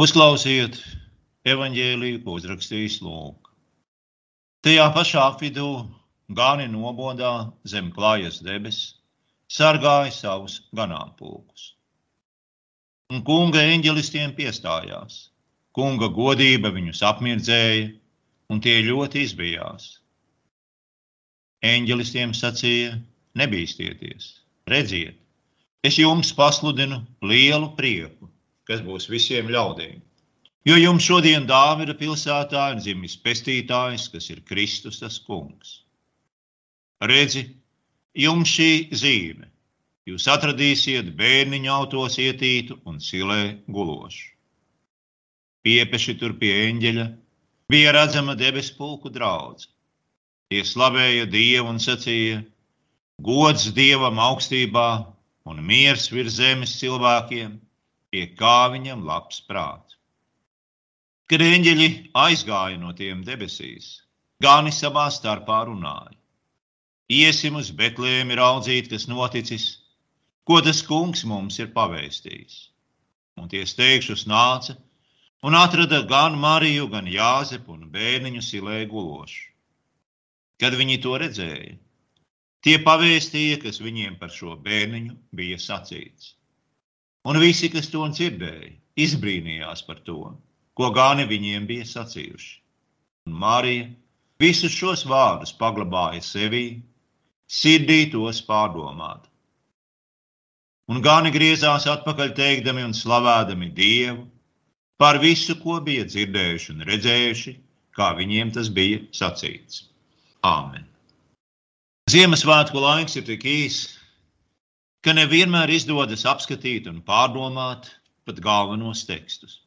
Uzklausiet evaņģēliju, ko uzrakstījis Lūks. Tajā pašā vidū gani nobodā zem klājas debesis, sargāja savus ganāmpulkus. Un kunga eņģelistiem piestājās. Kunga godība viņus apmirdzēja, un tie ļoti izbijās. Eņģelistiem sacīja: Nebīsties, redziet, es jums pasludinu lielu prieku kas būs visiem ļaudīm. Jo jums šodien Dāvida pilsētā ir dzimis pestītājs, kas ir Kristus tas kungs. Redzi, jums šī zīme. Jūs atradīsiet bērniņu autos ietītu un silē gulošu. Piepeši tur pie eņģeļa bija redzama debesu pulku draudz. Tie slavēja Dievu un sacīja: Gods Dievam augstībā un miers virs zemes cilvēkiem pie kā viņam labs prāts. Kad eņģeļi aizgāja no tiem debesīs, gani savā starpā runāja. Iesim uz Betlēmi raudzīt, kas noticis, ko tas kungs mums ir pavēstījis. Un tie steigšus nāca un atrada gan Mariju, gan Jāzepu un bērniņu silē gulošu. Kad viņi to redzēja, tie pavēstīja, kas viņiem par šo bērniņu bija sacīts. Un visi, kas to dzirdēja, izbrīnījās par to, ko gāni viņiem bija sacījuši. Un Marija visus šos vārdus paglabāja sevī, sirdī tos pārdomāt. Un gāni griezās atpakaļ teikdami un slavādami Dievu par visu, ko bija dzirdējuši un redzējuši, kā viņiem tas bija sacīts. Āmen! Ziemassvētku laiks ir tik īss, ka nevienmēr izdodas apskatīt un pārdomāt pat galvenos tekstus.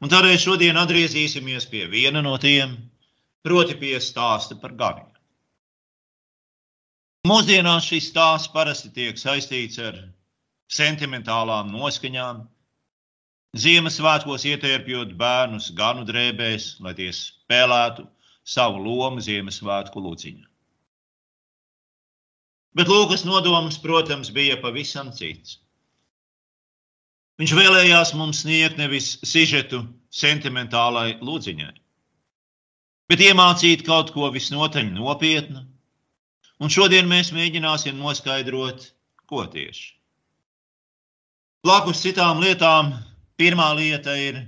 Un tādēļ šodien atgriezīsimies pie viena no tiem, proti pie stāsta par ganiem. Mūsdienās šis stāsts parasti tiek saistīts ar sentimentālām noskaņām, Ziemassvētkos ietērpjot bērnus ganu drēbēs, lai tie spēlētu savu lomu Ziemassvētku luciņā. Bet Lūkas nodoms, protams, bija pavisam cits. Viņš vēlējās mums sniegt nevis sižetu sentimentālai lūdziņai, bet iemācīt kaut ko visnotaļ nopietnu. Un šodien mēs mēģināsim noskaidrot, ko tieši. Blakus citām lietām, pirmā lieta ir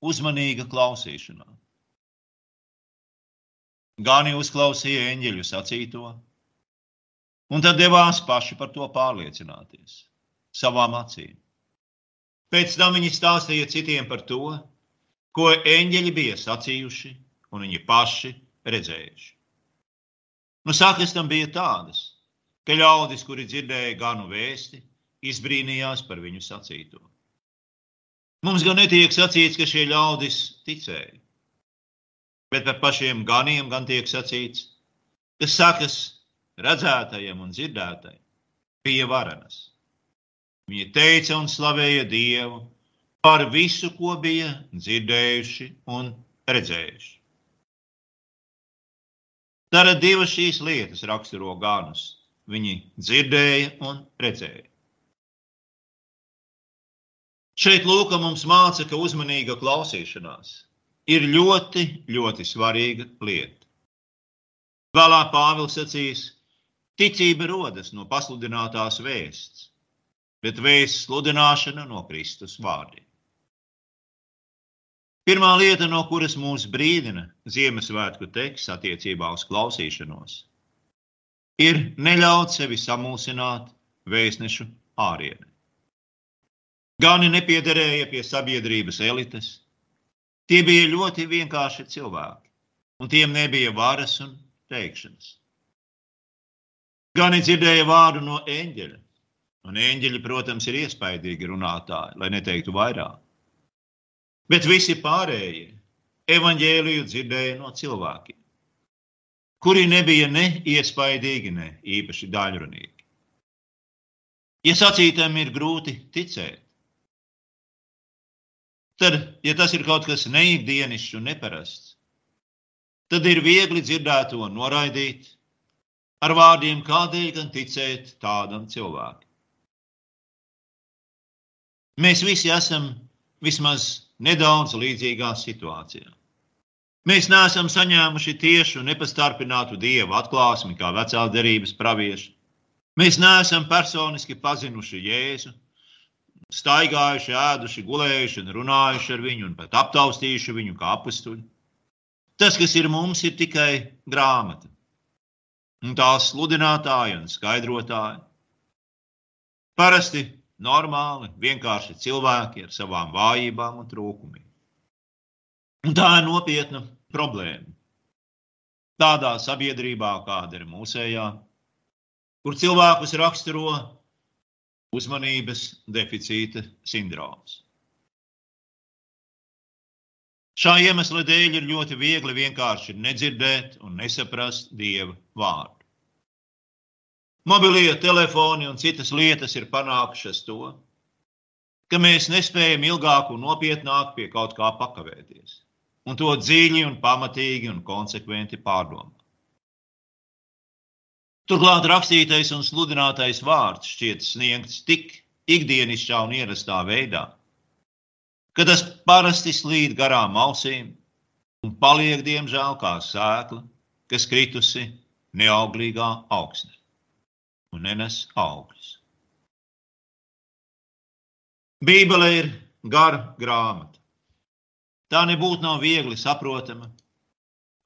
uzmanīga klausīšanās. Gani uzklausīja eņģeļu sacīto, Un tad devās paši par to pārliecināties savām acīm. Pēc tam viņi stāstīja citiem par to, ko eņģeļi bija sacījuši un viņi paši redzējuši. Nu, sakas tam bija tādas, ka ļaudis, kuri dzirdēja ganu vēsti, izbrīnījās par viņu sacīto. Mums gan netiek sacīts, ka šie ļaudis ticēja, bet par pašiem ganiem gan tiek sacīts, ka sakas redzētajam un dzirdētajam, bija varenas. Viņi teica un slavēja Dievu par visu, ko bija dzirdējuši un redzējuši. Tātad divas šīs lietas raksturo ganus. Viņi dzirdēja un redzēja. Šeit Lūka mums māca, ka uzmanīga klausīšanās ir ļoti, ļoti svarīga lieta. Vēlāk Pāvils sacīs, Ticība rodas no pasludinātās vēsts, bet vēsts sludināšana no Kristus vārdiem. Pirmā lieta, no kuras mūs brīdina Ziemassvētku teksts attiecībā uz klausīšanos, ir neļaut sevi samulsināt vēstnešu ārienē. Gani nepiederēja pie sabiedrības elites. Tie bija ļoti vienkārši cilvēki, un tiem nebija varas un teikšanas. Gan dzirdēja vārdu no eņģeļa. Un eņģeļi, protams, ir iespaidīgi runātāji, lai neteiktu vairāk. Bet visi pārējie evaņģēliju dzirdēja no cilvēkiem, kuri nebija ne iespaidīgi, ne īpaši daļrunīgi. Ja sacītēm ir grūti ticēt, tad, ja tas ir kaut kas neikdienišs un neparasts, tad ir viegli dzirdēt to noraidīt ar vārdiem, kādēļ gan ticēt tādam cilvēkam. Mēs visi esam vismaz nedaudz līdzīgā situācijā. Mēs neesam saņēmuši tiešu nepastarpinātu dievu atklāsmi kā vecā derības pravieši. Mēs neesam personiski pazinuši Jēzu, staigājuši, ēduši, gulējuši un runājuši ar viņu un pat aptaustījuši viņu kā apstuļu. Tas, kas ir mums, ir tikai grāmata. Un tās sludinātāji un skaidrotāji. Parasti normāli, vienkārši cilvēki ar savām vājībām un trūkumiem. Un tā ir nopietna problēma. Tādā sabiedrībā, kāda ir mūsējā, kur cilvēkus raksturo uzmanības deficīta sindroms. Šā iemesla dēļ ir ļoti viegli vienkārši nedzirdēt un nesaprast dieva vārdu. Mobilie telefoni un citas lietas ir panākušas to, ka mēs nespējam ilgāk un nopietnāk pie kaut kā pakavēties, un to dziļi un pamatīgi un konsekventi pārdomāt. Turklāt rakstītais un sludinātais vārds šķiet sniegts tik ikdienišķā un ierastā veidā, ka tas parasti slīd garām ausīm un paliek, diemžēl, kā sēkla, kas kritusi neauglīgā augsnē un nenes augļus. Bībele ir gara grāmata. Tā nebūtu nav viegli saprotama,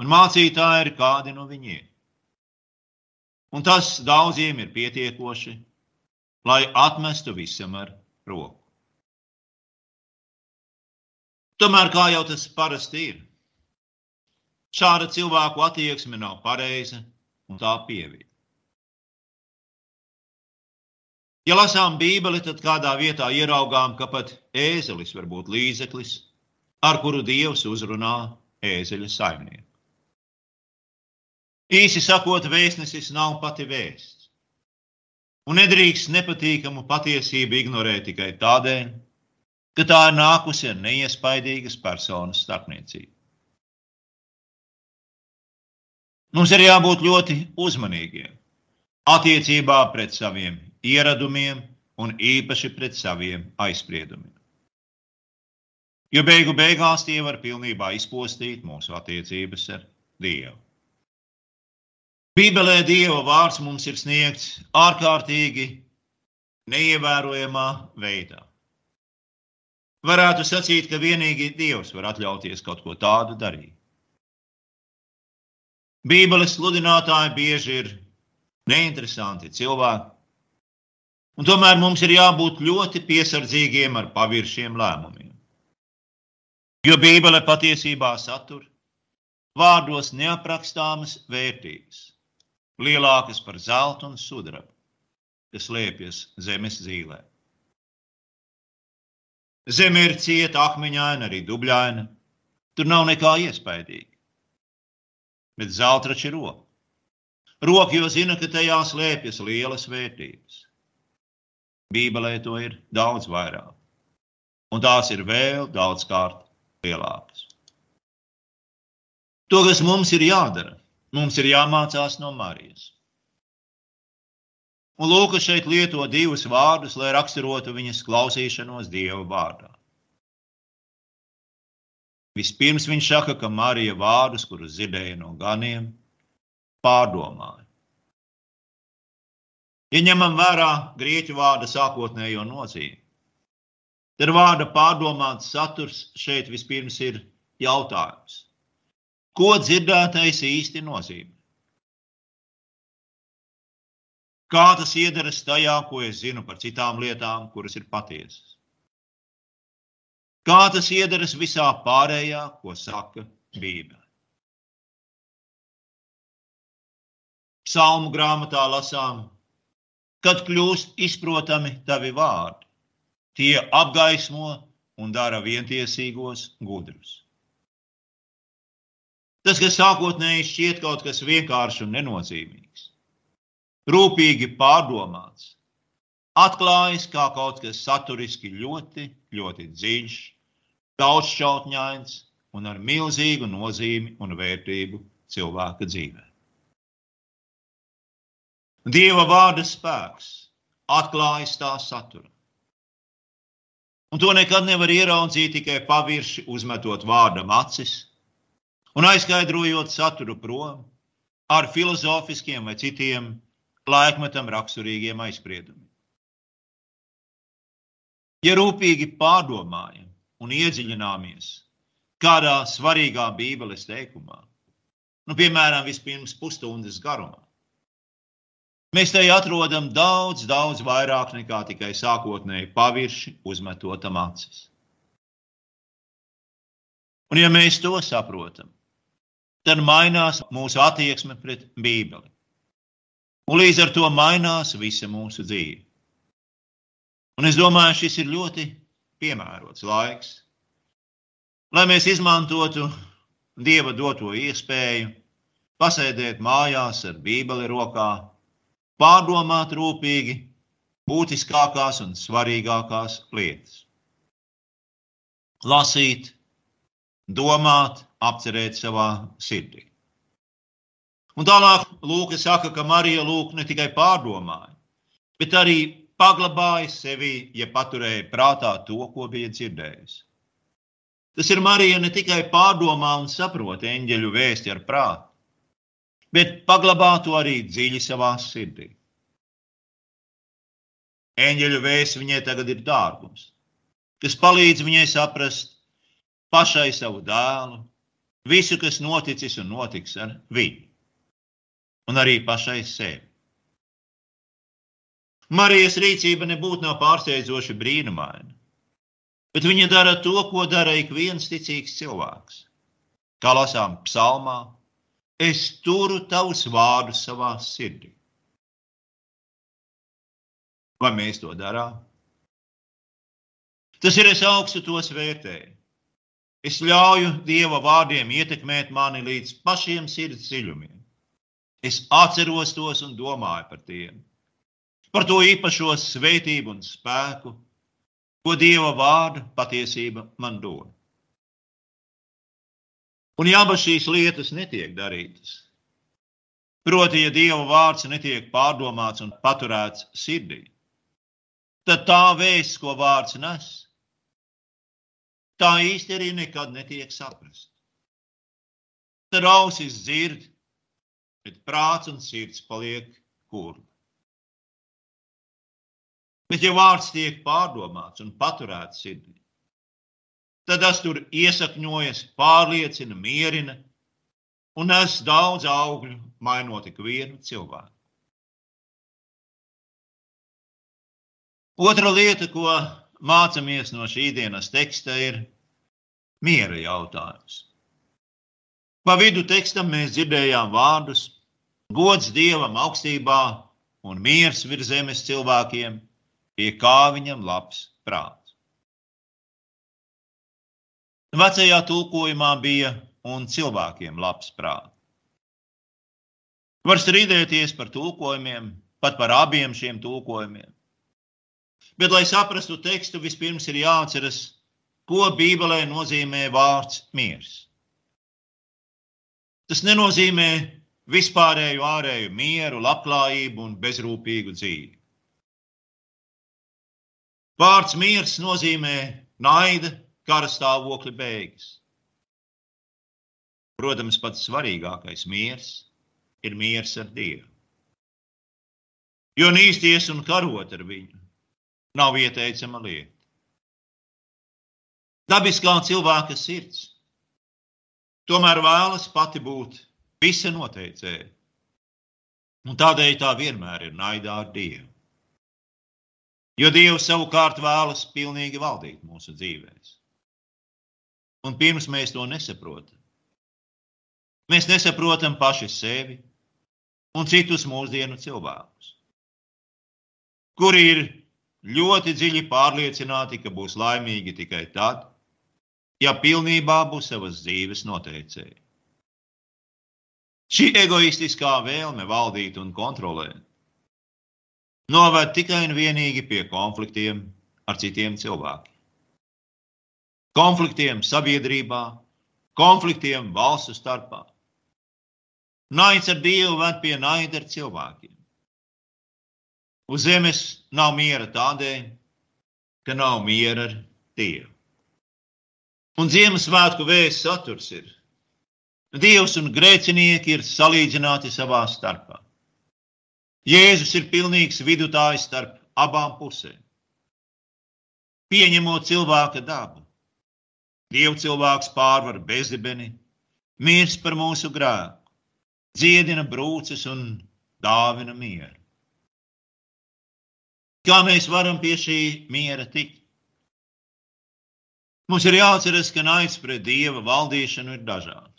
un mācītāji ir kādi no viņiem. Un tas daudziem ir pietiekoši, lai atmestu visam ar roku. Tomēr, kā jau tas parasti ir, šāda cilvēku attieksme nav pareiza un tā pievieta. Ja lasām Bībeli, tad kādā vietā ieraugām, ka pat ēzelis var būt līdzeklis, ar kuru Dievs uzrunā ēzeļa saimnieku. Īsi sakot, vēstnesis nav pati vēsts. Un nedrīkst nepatīkamu patiesību ignorēt tikai tādēļ, ka tā ir nākusi ar neiespaidīgas personas starpniecību. Mums ir jābūt ļoti uzmanīgiem attiecībā pret saviem ieradumiem un īpaši pret saviem aizspriedumiem. Jo beigu beigās tie var pilnībā izpostīt mūsu attiecības ar Dievu. Bībelē Dieva vārds mums ir sniegts ārkārtīgi neievērojamā veidā. Varētu sacīt, ka tikai Dievs var atļauties kaut ko tādu darīt. Bībeles sludinātāji bieži ir neinteresanti cilvēki, un tomēr mums ir jābūt ļoti piesardzīgiem ar paviršiem lēmumiem. Jo Bībele patiesībā satur vārdos neaprakstāmas vērtības lielākas par zeltu un sudrabu, kas liepjas zemes zīlē. Zeme ir cieta, akmeņaina, arī dubļaina. Tur nav nekā iespaidīga. Bet zelta taču ir roka. Roka jau zina, ka tajā slēpjas lielas vērtības. Bībelē to ir daudz vairāk, un tās ir vēl daudz kārt lielākas. To, kas mums ir jādara, Mums ir jāmācās no Marijas. Un Lūkas šeit lieto divus vārdus, lai raksturotu viņas klausīšanos Dieva vārdā. Vispirms viņš saka, ka Marija vārdus, kurus dzirdēja no ganiem, pārdomāja. Ja ņemam vērā grieķu vārda sākotnējo nozīmi, tad vārda pārdomāts saturs šeit vispirms ir jautājums. Ko dzirdētais īsti nozīmē? Kā tas iedaras tajā, ko es zinu par citām lietām, kuras ir patiesas? Kā tas iedaras visā pārējā, ko saka Bībele? Psalmu grāmatā lasām, kad kļūst izprotami tavi vārdi, tie apgaismo un dara vientiesīgos gudrus. Tas, kas sākotnēji šķiet kaut kas vienkāršs un nenozīmīgs, rūpīgi pārdomāts, atklājas kā kaut kas saturiski ļoti, ļoti dziļš, daudzšķautņains un ar milzīgu nozīmi un vērtību cilvēka dzīvē. Dieva vārda spēks atklājas tā satura. Un to nekad nevar ieraudzīt tikai pavirši, uzmetot vārdam acis un aizskaidrojot saturu prom ar filozofiskiem vai citiem laikmetam raksturīgiem aizspriedumiem. Ja rūpīgi pārdomājam un iedziļināmies kādā svarīgā Bībeles teikumā, nu, piemēram, vispirms pusstundas garumā, Mēs te atrodam daudz, daudz vairāk nekā tikai sākotnēji pavirši uzmetotam acis. Un, ja mēs to saprotam, tad mainās mūsu attieksme pret Bībeli. Un līdz ar to mainās visa mūsu dzīve. Un es domāju, šis ir ļoti piemērots laiks, lai mēs izmantotu Dieva doto iespēju pasēdēt mājās ar Bībeli rokā pārdomāt rūpīgi būtiskākās un svarīgākās lietas. Lasīt, domāt, apcerēt savā sirdī. Un tālāk Lūka saka, ka Marija Lūk ne tikai pārdomāja, bet arī paglabāja sevi, ja paturēja prātā to, ko bija dzirdējusi. Tas ir Marija ne tikai pārdomā un saprot eņģeļu vēsti ar prātu, bet paglabā to arī dziļi savā sirdī. Eņģeļu vēsts viņai tagad ir dārgums, kas palīdz viņai saprast pašai savu dēlu, visu, kas noticis un notiks ar viņu, un arī pašai sevi. Marijas rīcība nebūtu nav pārsteidzoši brīnumaina, bet viņa dara to, ko dara ik viens ticīgs cilvēks. Kā lasām psalmā, es turu tavus vārdus savā sirdī. Vai mēs to darām? Tas ir es augstu tos vērtēju. Es ļauju Dieva vārdiem ietekmēt mani līdz pašiem sirds dziļumiem. Es atceros tos un domāju par tiem. Par to īpašo svētību un spēku, ko Dieva vārda patiesība man dod. Un ja abas šīs lietas netiek darītas, proti, ja Dieva vārds netiek pārdomāts un paturēts sirdī, tad tā vēsts, ko vārds nes, tā īsti arī nekad netiek saprast. Tad ausis dzird, bet prāts un sirds paliek kurli. Bet, ja vārds tiek pārdomāts un paturēts sirdī, tad tas tur iesakņojas, pārliecina, mierina un nes daudz augļu, mainot ik vienu cilvēku. Otra lieta, ko mācāmies no šī dienas teksta, ir miera jautājums. Pa vidu tekstam mēs dzirdējām vārdus: gods dievam augstībā un miers virs zemes cilvēkiem, pie kā viņam labs prāts. Vecajā tulkojumā bija un cilvēkiem labs prāts. Var strīdēties par tulkojumiem, pat par abiem šiem tulkojumiem. Bet, lai saprastu tekstu, vispirms ir jāatceras, ko Bībelē nozīmē vārds miers. Tas nenozīmē vispārēju ārēju mieru, labklājību un bezrūpīgu dzīvi. Vārds miers nozīmē naida, kara stāvokļa beigas. Protams, pats svarīgākais miers ir miers ar Dievu. Jo nīsties un karot ar viņu nav ieteicama lieta. Dabiskā cilvēka sirds tomēr vēlas pati būt visa noteicēja. Un tādēļ tā vienmēr ir naidā ar Dievu. Jo Dievs savukārt vēlas pilnīgi valdīt mūsu dzīvēm. Un pirms mēs to nesaprotam, mēs nesaprotam paši sevi un citus mūsdienu cilvēkus, kuri ir ļoti dziļi pārliecināti, ka būs laimīgi tikai tad, ja pilnībā būs savas dzīves noteicēji. Šī egoistiskā vēlme valdīt un kontrolēt noved tikai un vienīgi pie konfliktiem ar citiem cilvēkiem konfliktiem sabiedrībā, konfliktiem valstu starpā. Naids ar Dievu ved pie naida ar cilvēkiem. Uz zemes nav miera tādēļ, ka nav miera ar Dievu. Un Ziemassvētku vēsts saturs ir: Dievs un grēcinieki ir salīdzināti savā starpā. Jēzus ir pilnīgs vidutājs starp abām pusēm. Pieņemot cilvēka dabu, Dievcilvēks pārvar bezdibeni, mirst par mūsu grēku, dziedina brūces un dāvina mieru. Kā mēs varam pie šī miera tikt? Mums ir jāatceras, ka naids pret dieva valdīšanu ir dažādi.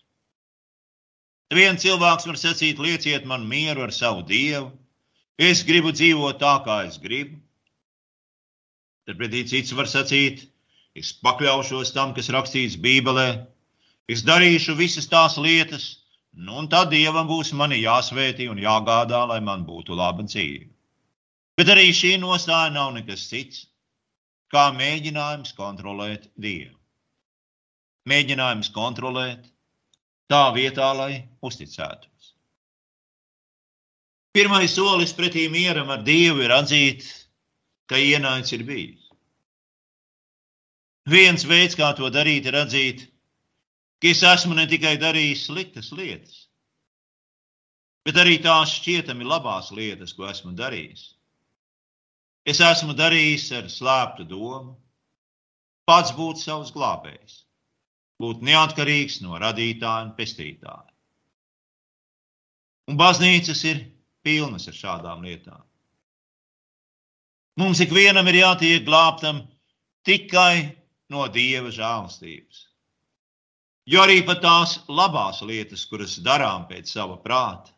Viens cilvēks var sacīt, lieciet man mieru ar savu dievu, es gribu dzīvot tā, kā es gribu. Tad pretī cits var sacīt, es pakļaušos tam, kas rakstīts Bībelē, es darīšu visas tās lietas, nu un tad dievam būs mani jāsvētī un jāgādā, lai man būtu laba dzīve. Bet arī šī nostāja nav nekas cits, kā mēģinājums kontrolēt Dievu. Mēģinājums kontrolēt tā vietā, lai uzticētos. Pirmais solis pretī mieram ar Dievu ir atzīt, ka ienaidnis ir bijis. Viens veids, kā to darīt, ir atzīt, ka es esmu ne tikai darījis sliktas lietas, bet arī tās šķietami labās lietas, ko esmu darījis. Es esmu darījis ar slēptu domu, pats būt savs glābējs, būt neatkarīgs no radītāja un pestītāja. Un baznīcas ir pilnas ar šādām lietām. Mums ikvienam ir jātiek glābtam tikai no dieva žēlastības. Jo arī pat tās labās lietas, kuras darām pēc sava prāta,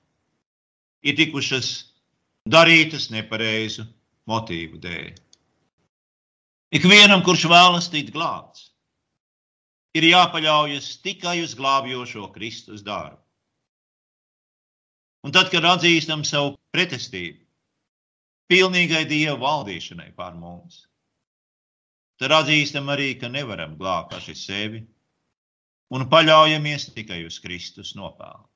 ir tikušas darītas nepareizu motīvu dēļ. Ikvienam, kurš vēlas tikt glābts, ir jāpaļaujas tikai uz glābjošo Kristus darbu. Un tad, kad atzīstam savu pretestību pilnīgai Dieva valdīšanai pār mums, tad atzīstam arī, ka nevaram glābt paši sevi un paļaujamies tikai uz Kristus nopelnu.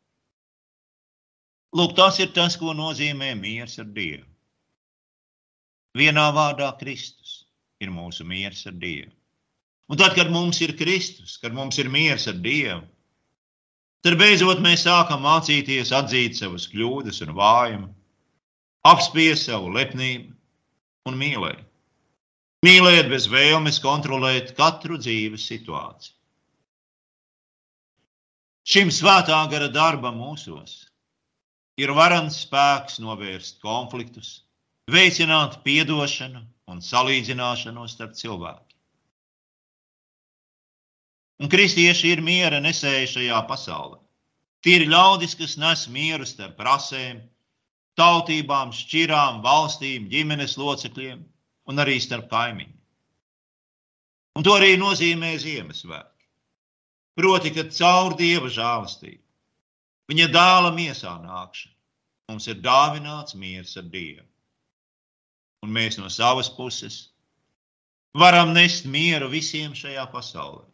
Lūk, tas ir tas, ko nozīmē miers ar Dievu. Vienā vārdā Kristus ir mūsu miers ar Dievu. Un tad, kad mums ir Kristus, kad mums ir miers ar Dievu, tad beidzot mēs sākam mācīties atzīt savas kļūdas un vājumu, apspiest savu lepnību un mīlēt. Mīlēt bez vēlmes kontrolēt katru dzīves situāciju. Šim svētā gara darbam mūsos ir varants spēks novērst konfliktus, veicināt piedošanu un salīdzināšanos starp cilvēkiem. Un kristieši ir miera nesēji šajā pasaulē. Tie ir ļaudis, kas nes mieru starp rasēm, tautībām, šķirām, valstīm, ģimenes locekļiem un arī starp kaimiņiem. Un to arī nozīmē Ziemassvētki. Proti, ka caur dieva žēlastību, viņa dēla miesā nākšana, mums ir dāvināts miers ar Dievu un mēs no savas puses varam nest mieru visiem šajā pasaulē.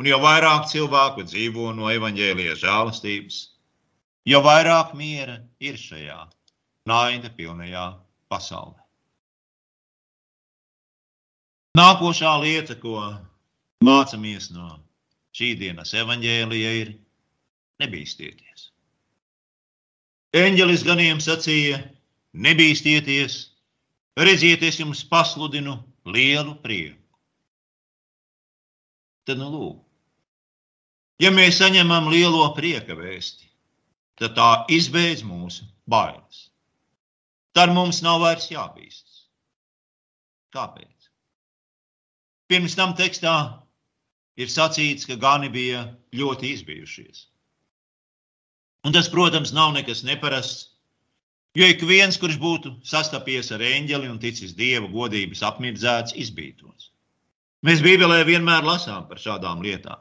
Un jo vairāk cilvēku dzīvo no evaņģēlijas žēlastības, jo vairāk miera ir šajā naida pilnajā pasaulē. Nākošā lieta, ko mācāmies no šī dienas evaņģēlija, ir nebīsties. Eņģelis ganiem sacīja, nebīsties, redziet, es jums pasludinu lielu prieku. Tad, nu, lūk, ja mēs saņemam lielo prieka vēsti, tad tā izbeidz mūsu bailes. Tad mums nav vairs jābīstas. Kāpēc? Pirms tam tekstā ir sacīts, ka gani bija ļoti izbijušies. Un tas, protams, nav nekas neparasts, Jo ik viens, kurš būtu sastapies ar eņģeli un ticis dieva godības apmirdzēts, izbītos. Mēs Bībelē vienmēr lasām par šādām lietām.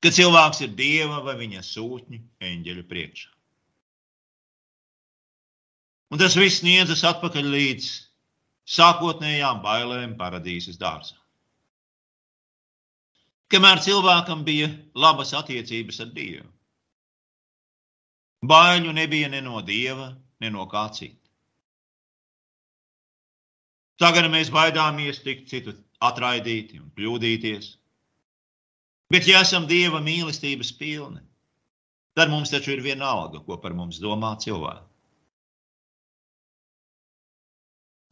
Kad cilvēks ir dieva vai viņa sūtņu eņģeļu priekšā. Un tas viss sniedzas atpakaļ līdz sākotnējām bailēm paradīzes dārzā. Kamēr cilvēkam bija labas attiecības ar Dievu, Baiļu nebija ne no dieva, ne no kā cita. Tagad mēs baidāmies tikt citu atraidīti un kļūdīties. Bet, ja esam Dieva mīlestības pilni, tad mums taču ir viena alga, ko par mums domā cilvēki.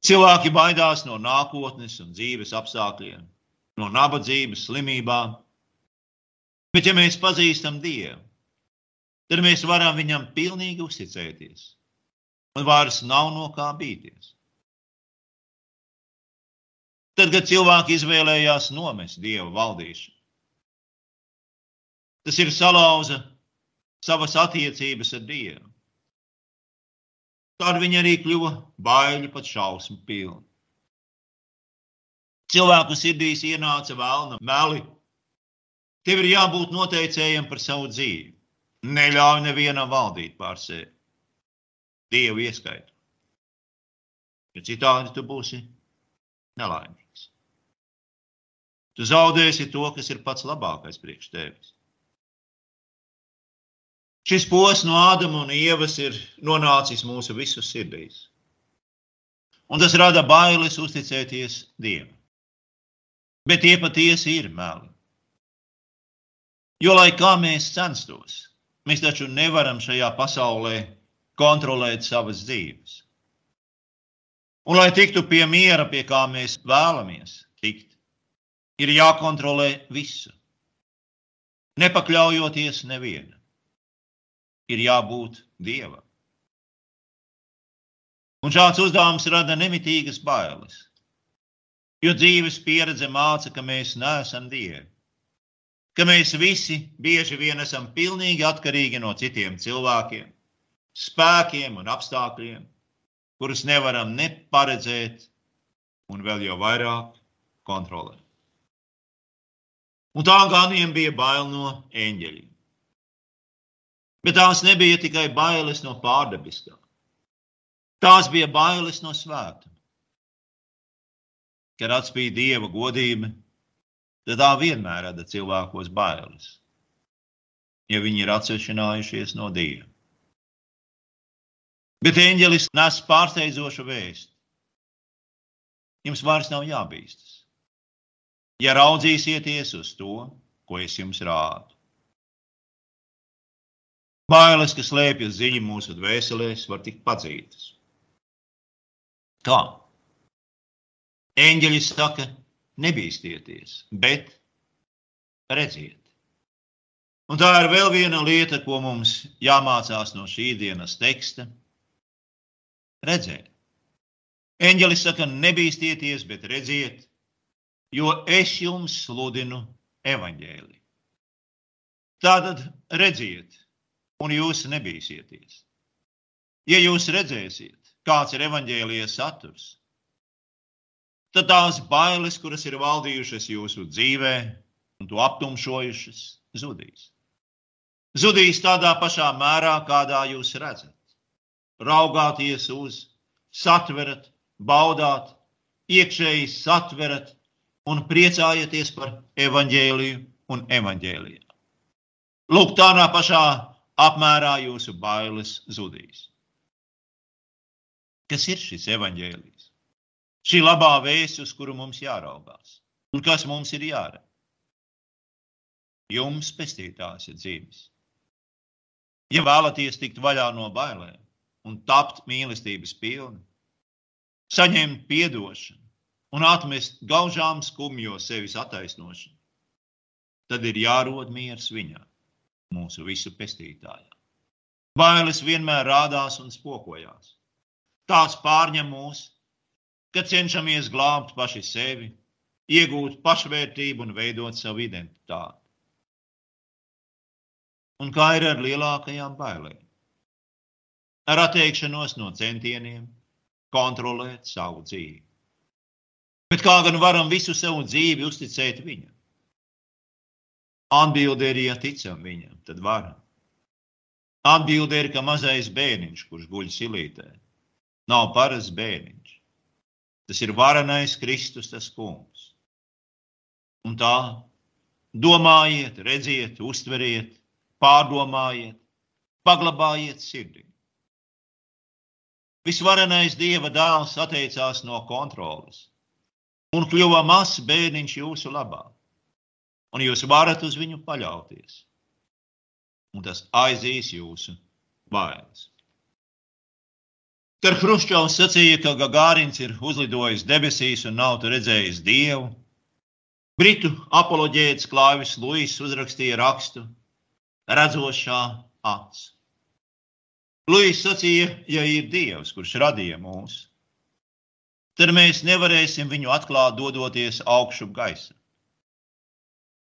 Cilvēki baidās no nākotnes un dzīves apstākļiem, no nabadzības, slimībām. Bet, ja mēs pazīstam Dievu, tad mēs varam viņam pilnīgi uzticēties. Un vairs nav no kā bīties. Tad, kad cilvēki izvēlējās nomest dievu valdīšanu, tas ir salauza savas attiecības ar Dievu. Tad viņi arī kļuva baiļi, pat šausmu pilni. Cilvēku sirdīs ienāca vēlna meli. Tev ir jābūt noteicējam par savu dzīvi. Neļauj nevienam valdīt pār sevi. Dievu ieskaitu. Ja citādi tu būsi nelaimīgs. Tu zaudēsi to, kas ir pats labākais priekš tevis. Šis posms no Ādama un Ievas ir nonācis mūsu visu sirdīs. Un tas rada bailes uzticēties Dievam. Bet tie patiesi ir meli. Jo, lai kā mēs censtos, mēs taču nevaram šajā pasaulē kontrolēt savas dzīves. Un, lai tiktu pie miera, pie kā mēs vēlamies tikt, ir jākontrolē visu, nepakļaujoties nevienam ir jābūt dievam. Un šāds uzdevums rada nemitīgas bailes. Jo dzīves pieredze māca, ka mēs neesam dievi. Ka mēs visi bieži vien esam pilnīgi atkarīgi no citiem cilvēkiem, spēkiem un apstākļiem, kurus nevaram ne paredzēt, un vēl jau vairāk kontrolēt. Un tā ganiem bija bail no eņģeļiem. Bet tās nebija tikai bailes no pārdabiskā. Tās bija bailes no svētuma. Kad atspīd dieva godība, tad tā vienmēr rada cilvēkos bailes, ja viņi ir atsevišķinājušies no dieva. Bet eņģelis nes pārsteidzošu vēstu. Jums vairs nav jābīstas. Ja raudzīsieties uz to, ko es jums rādu. Bailes, kas slēpjas dziļi mūsu dvēselēs, var tikt padzītas. Kā? Eņģeļi saka, nebīsties, bet redziet. Un tā ir vēl viena lieta, ko mums jāmācās no šī dienas teksta. Redzēt. Eņģelis saka, nebīsties, bet redziet, jo es jums sludinu evaņģēliju. Tātad redziet, un jūs nebīsieties. Ja jūs redzēsiet, kāds ir evaņģēlijas saturs, tad tās bailes, kuras ir valdījušas jūsu dzīvē un to aptumšojušas, zudīs. Zudīs tādā pašā mērā, kādā jūs redzat. Raugāties uz, satverat, baudāt, iekšēji satverat un priecājieties par evaņģēliju un evaņģēliju. Lūk, tādā pašā apmērā jūsu bailes zudīs. Kas ir šis evaņģēlijs? Šī labā vēsts, uz kuru mums jāraugās, un kas mums ir jādara? Jums pestītājs ir dzīves. Ja vēlaties tikt vaļā no bailēm un tapt mīlestības pilni, saņemt atdošanu un atmest gaužām skumjo sevis attaisnošanu, tad ir jārod miers viņam mūsu visu pestītājā. Bailes vienmēr rādās un spokojās. Tās pārņem mūs, kad cenšamies glābt paši sevi, iegūt pašvērtību un veidot savu identitāti. Un kā ir ar lielākajām bailēm? Ar atteikšanos no centieniem kontrolēt savu dzīvi. Bet kā gan varam visu savu dzīvi uzticēt viņam? Atbilde ir, ja ticam viņam, tad varam. Atbilde ir, ka mazais bērniņš, kurš guļ silītē, nav parasts bērniņš. Tas ir varenais Kristus, tas kungs. Un tā domājiet, redziet, uztveriet, pārdomājiet, paglabājiet sirdī. Visvarenais Dieva dēls atteicās no kontrolas un kļuva mazs bērniņš jūsu labā. Un jūs varat uz viņu paļauties. Un tas aizīs jūsu bailes. Kad Hruščovs sacīja, ka Gagārins ir uzlidojis debesīs un nav redzējis dievu, Britu apoloģēts Klāvis Luis uzrakstīja rakstu Redzošā acs. Luis sacīja, ja ir dievs, kurš radīja mūs, tad mēs nevarēsim viņu atklāt, dodoties augšup gaisa.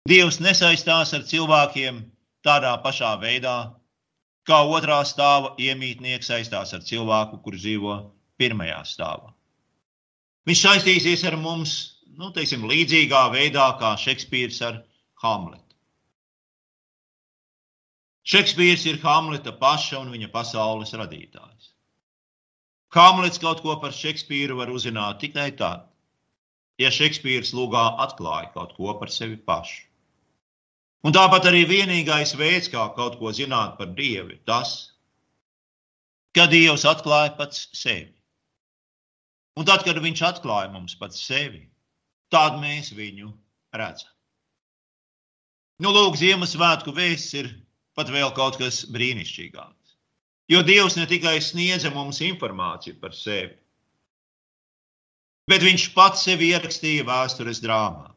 Dievs nesaistās ar cilvēkiem tādā pašā veidā, kā otrā stāva iemītnieks saistās ar cilvēku, kurš dzīvo pirmajā stāvā. Viņš saistīsies ar mums, nu, teiksim, līdzīgā veidā kā Šekspīrs ar Hamletu. Šekspīrs ir Hamleta paša un viņa pasaules radītājs. Hamlets kaut ko par Šekspīru var uzzināt tikai tad, ja Šekspīrs lūgā atklāja kaut ko par sevi pašu. Un tāpat arī vienīgais veids, kā kaut ko zināt par Dievu, ir tas, ka Dievs atklāja pats sevi. Un tad, kad Viņš atklāja mums pats sevi, tad mēs viņu redzam. Nu, lūk, Ziemassvētku vēsts ir pat vēl kaut kas brīnišķīgāks. Jo Dievs ne tikai sniedza mums informāciju par sevi, bet Viņš pats sevi ierakstīja vēstures drāmā.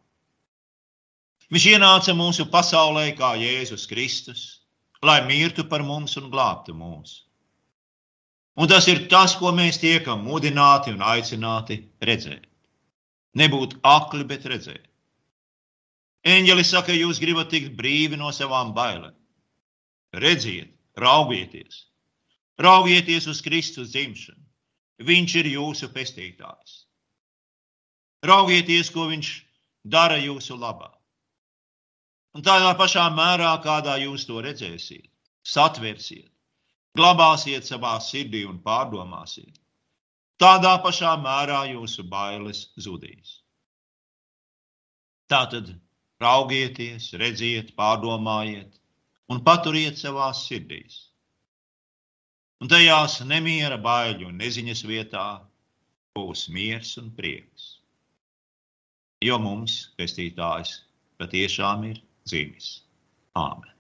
Viņš ienāca mūsu pasaulē kā Jēzus Kristus, lai mirtu par mums un glābtu mūs. Un tas ir tas, ko mēs tiekam mudināti un aicināti redzēt. Nebūt akli, bet redzēt. Eņģeli saka, jūs gribat tikt brīvi no savām bailēm. Redziet, raugieties, Raugieties uz Kristus dzimšanu. Viņš ir jūsu pestītājs. Raugieties, ko viņš dara jūsu labā. Un tādā pašā mērā, kādā jūs to redzēsiet, satversiet, glabāsiet savā sirdī un pārdomāsiet, tādā pašā mērā jūsu bailes zudīs. Tātad raugieties, redziet, pārdomājiet un paturiet savās sirdīs un tajās nemiera, baiļu un neziņas vietā būs miers un prieks. Jo mums, pestītājs, patiešām ir dzimis. Āmen!